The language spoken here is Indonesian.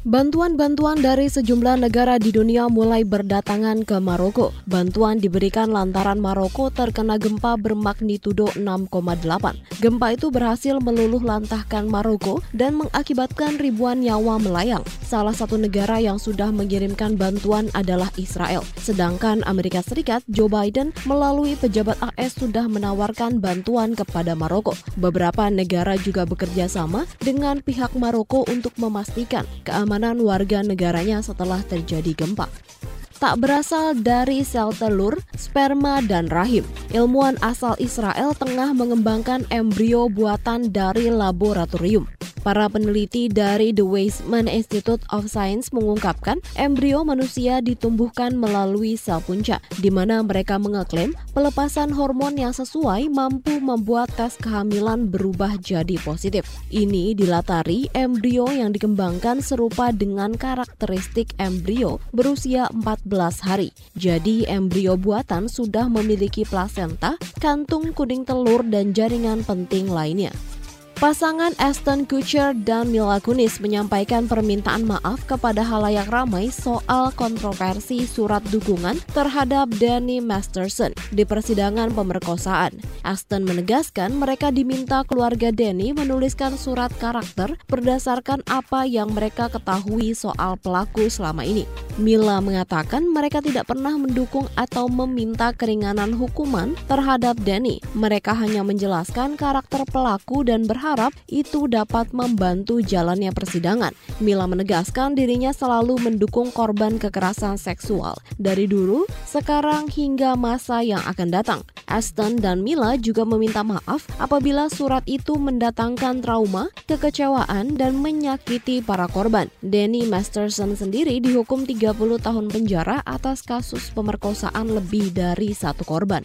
Bantuan-bantuan dari sejumlah negara di dunia mulai berdatangan ke Maroko. Bantuan diberikan lantaran Maroko terkena gempa bermagnitudo 6,8. Gempa itu berhasil meluluh lantahkan Maroko dan mengakibatkan ribuan nyawa melayang. Salah satu negara yang sudah mengirimkan bantuan adalah Israel. Sedangkan Amerika Serikat, Joe Biden melalui pejabat AS sudah menawarkan bantuan kepada Maroko. Beberapa negara juga bekerja sama dengan pihak Maroko untuk memastikan keamanan keamanan warga negaranya setelah terjadi gempa tak berasal dari sel telur, sperma, dan rahim. Ilmuwan asal Israel tengah mengembangkan embrio buatan dari laboratorium. Para peneliti dari The Weizmann Institute of Science mengungkapkan embrio manusia ditumbuhkan melalui sel punca, di mana mereka mengeklaim pelepasan hormon yang sesuai mampu membuat tes kehamilan berubah jadi positif. Ini dilatari embrio yang dikembangkan serupa dengan karakteristik embrio berusia 14 hari. Jadi embrio buatan sudah memiliki plasenta, kantung kuning telur, dan jaringan penting lainnya. Pasangan Aston Kutcher dan Mila Kunis menyampaikan permintaan maaf kepada halayak ramai soal kontroversi surat dukungan terhadap Danny Masterson di persidangan pemerkosaan. Aston menegaskan mereka diminta keluarga Danny menuliskan surat karakter berdasarkan apa yang mereka ketahui soal pelaku selama ini. Mila mengatakan mereka tidak pernah mendukung atau meminta keringanan hukuman terhadap Danny. Mereka hanya menjelaskan karakter pelaku dan berharap itu dapat membantu jalannya persidangan. Mila menegaskan dirinya selalu mendukung korban kekerasan seksual dari dulu, sekarang hingga masa yang akan datang. Aston dan Mila juga meminta maaf apabila surat itu mendatangkan trauma, kekecewaan, dan menyakiti para korban. Danny Masterson sendiri dihukum 30 tahun penjara atas kasus pemerkosaan lebih dari satu korban.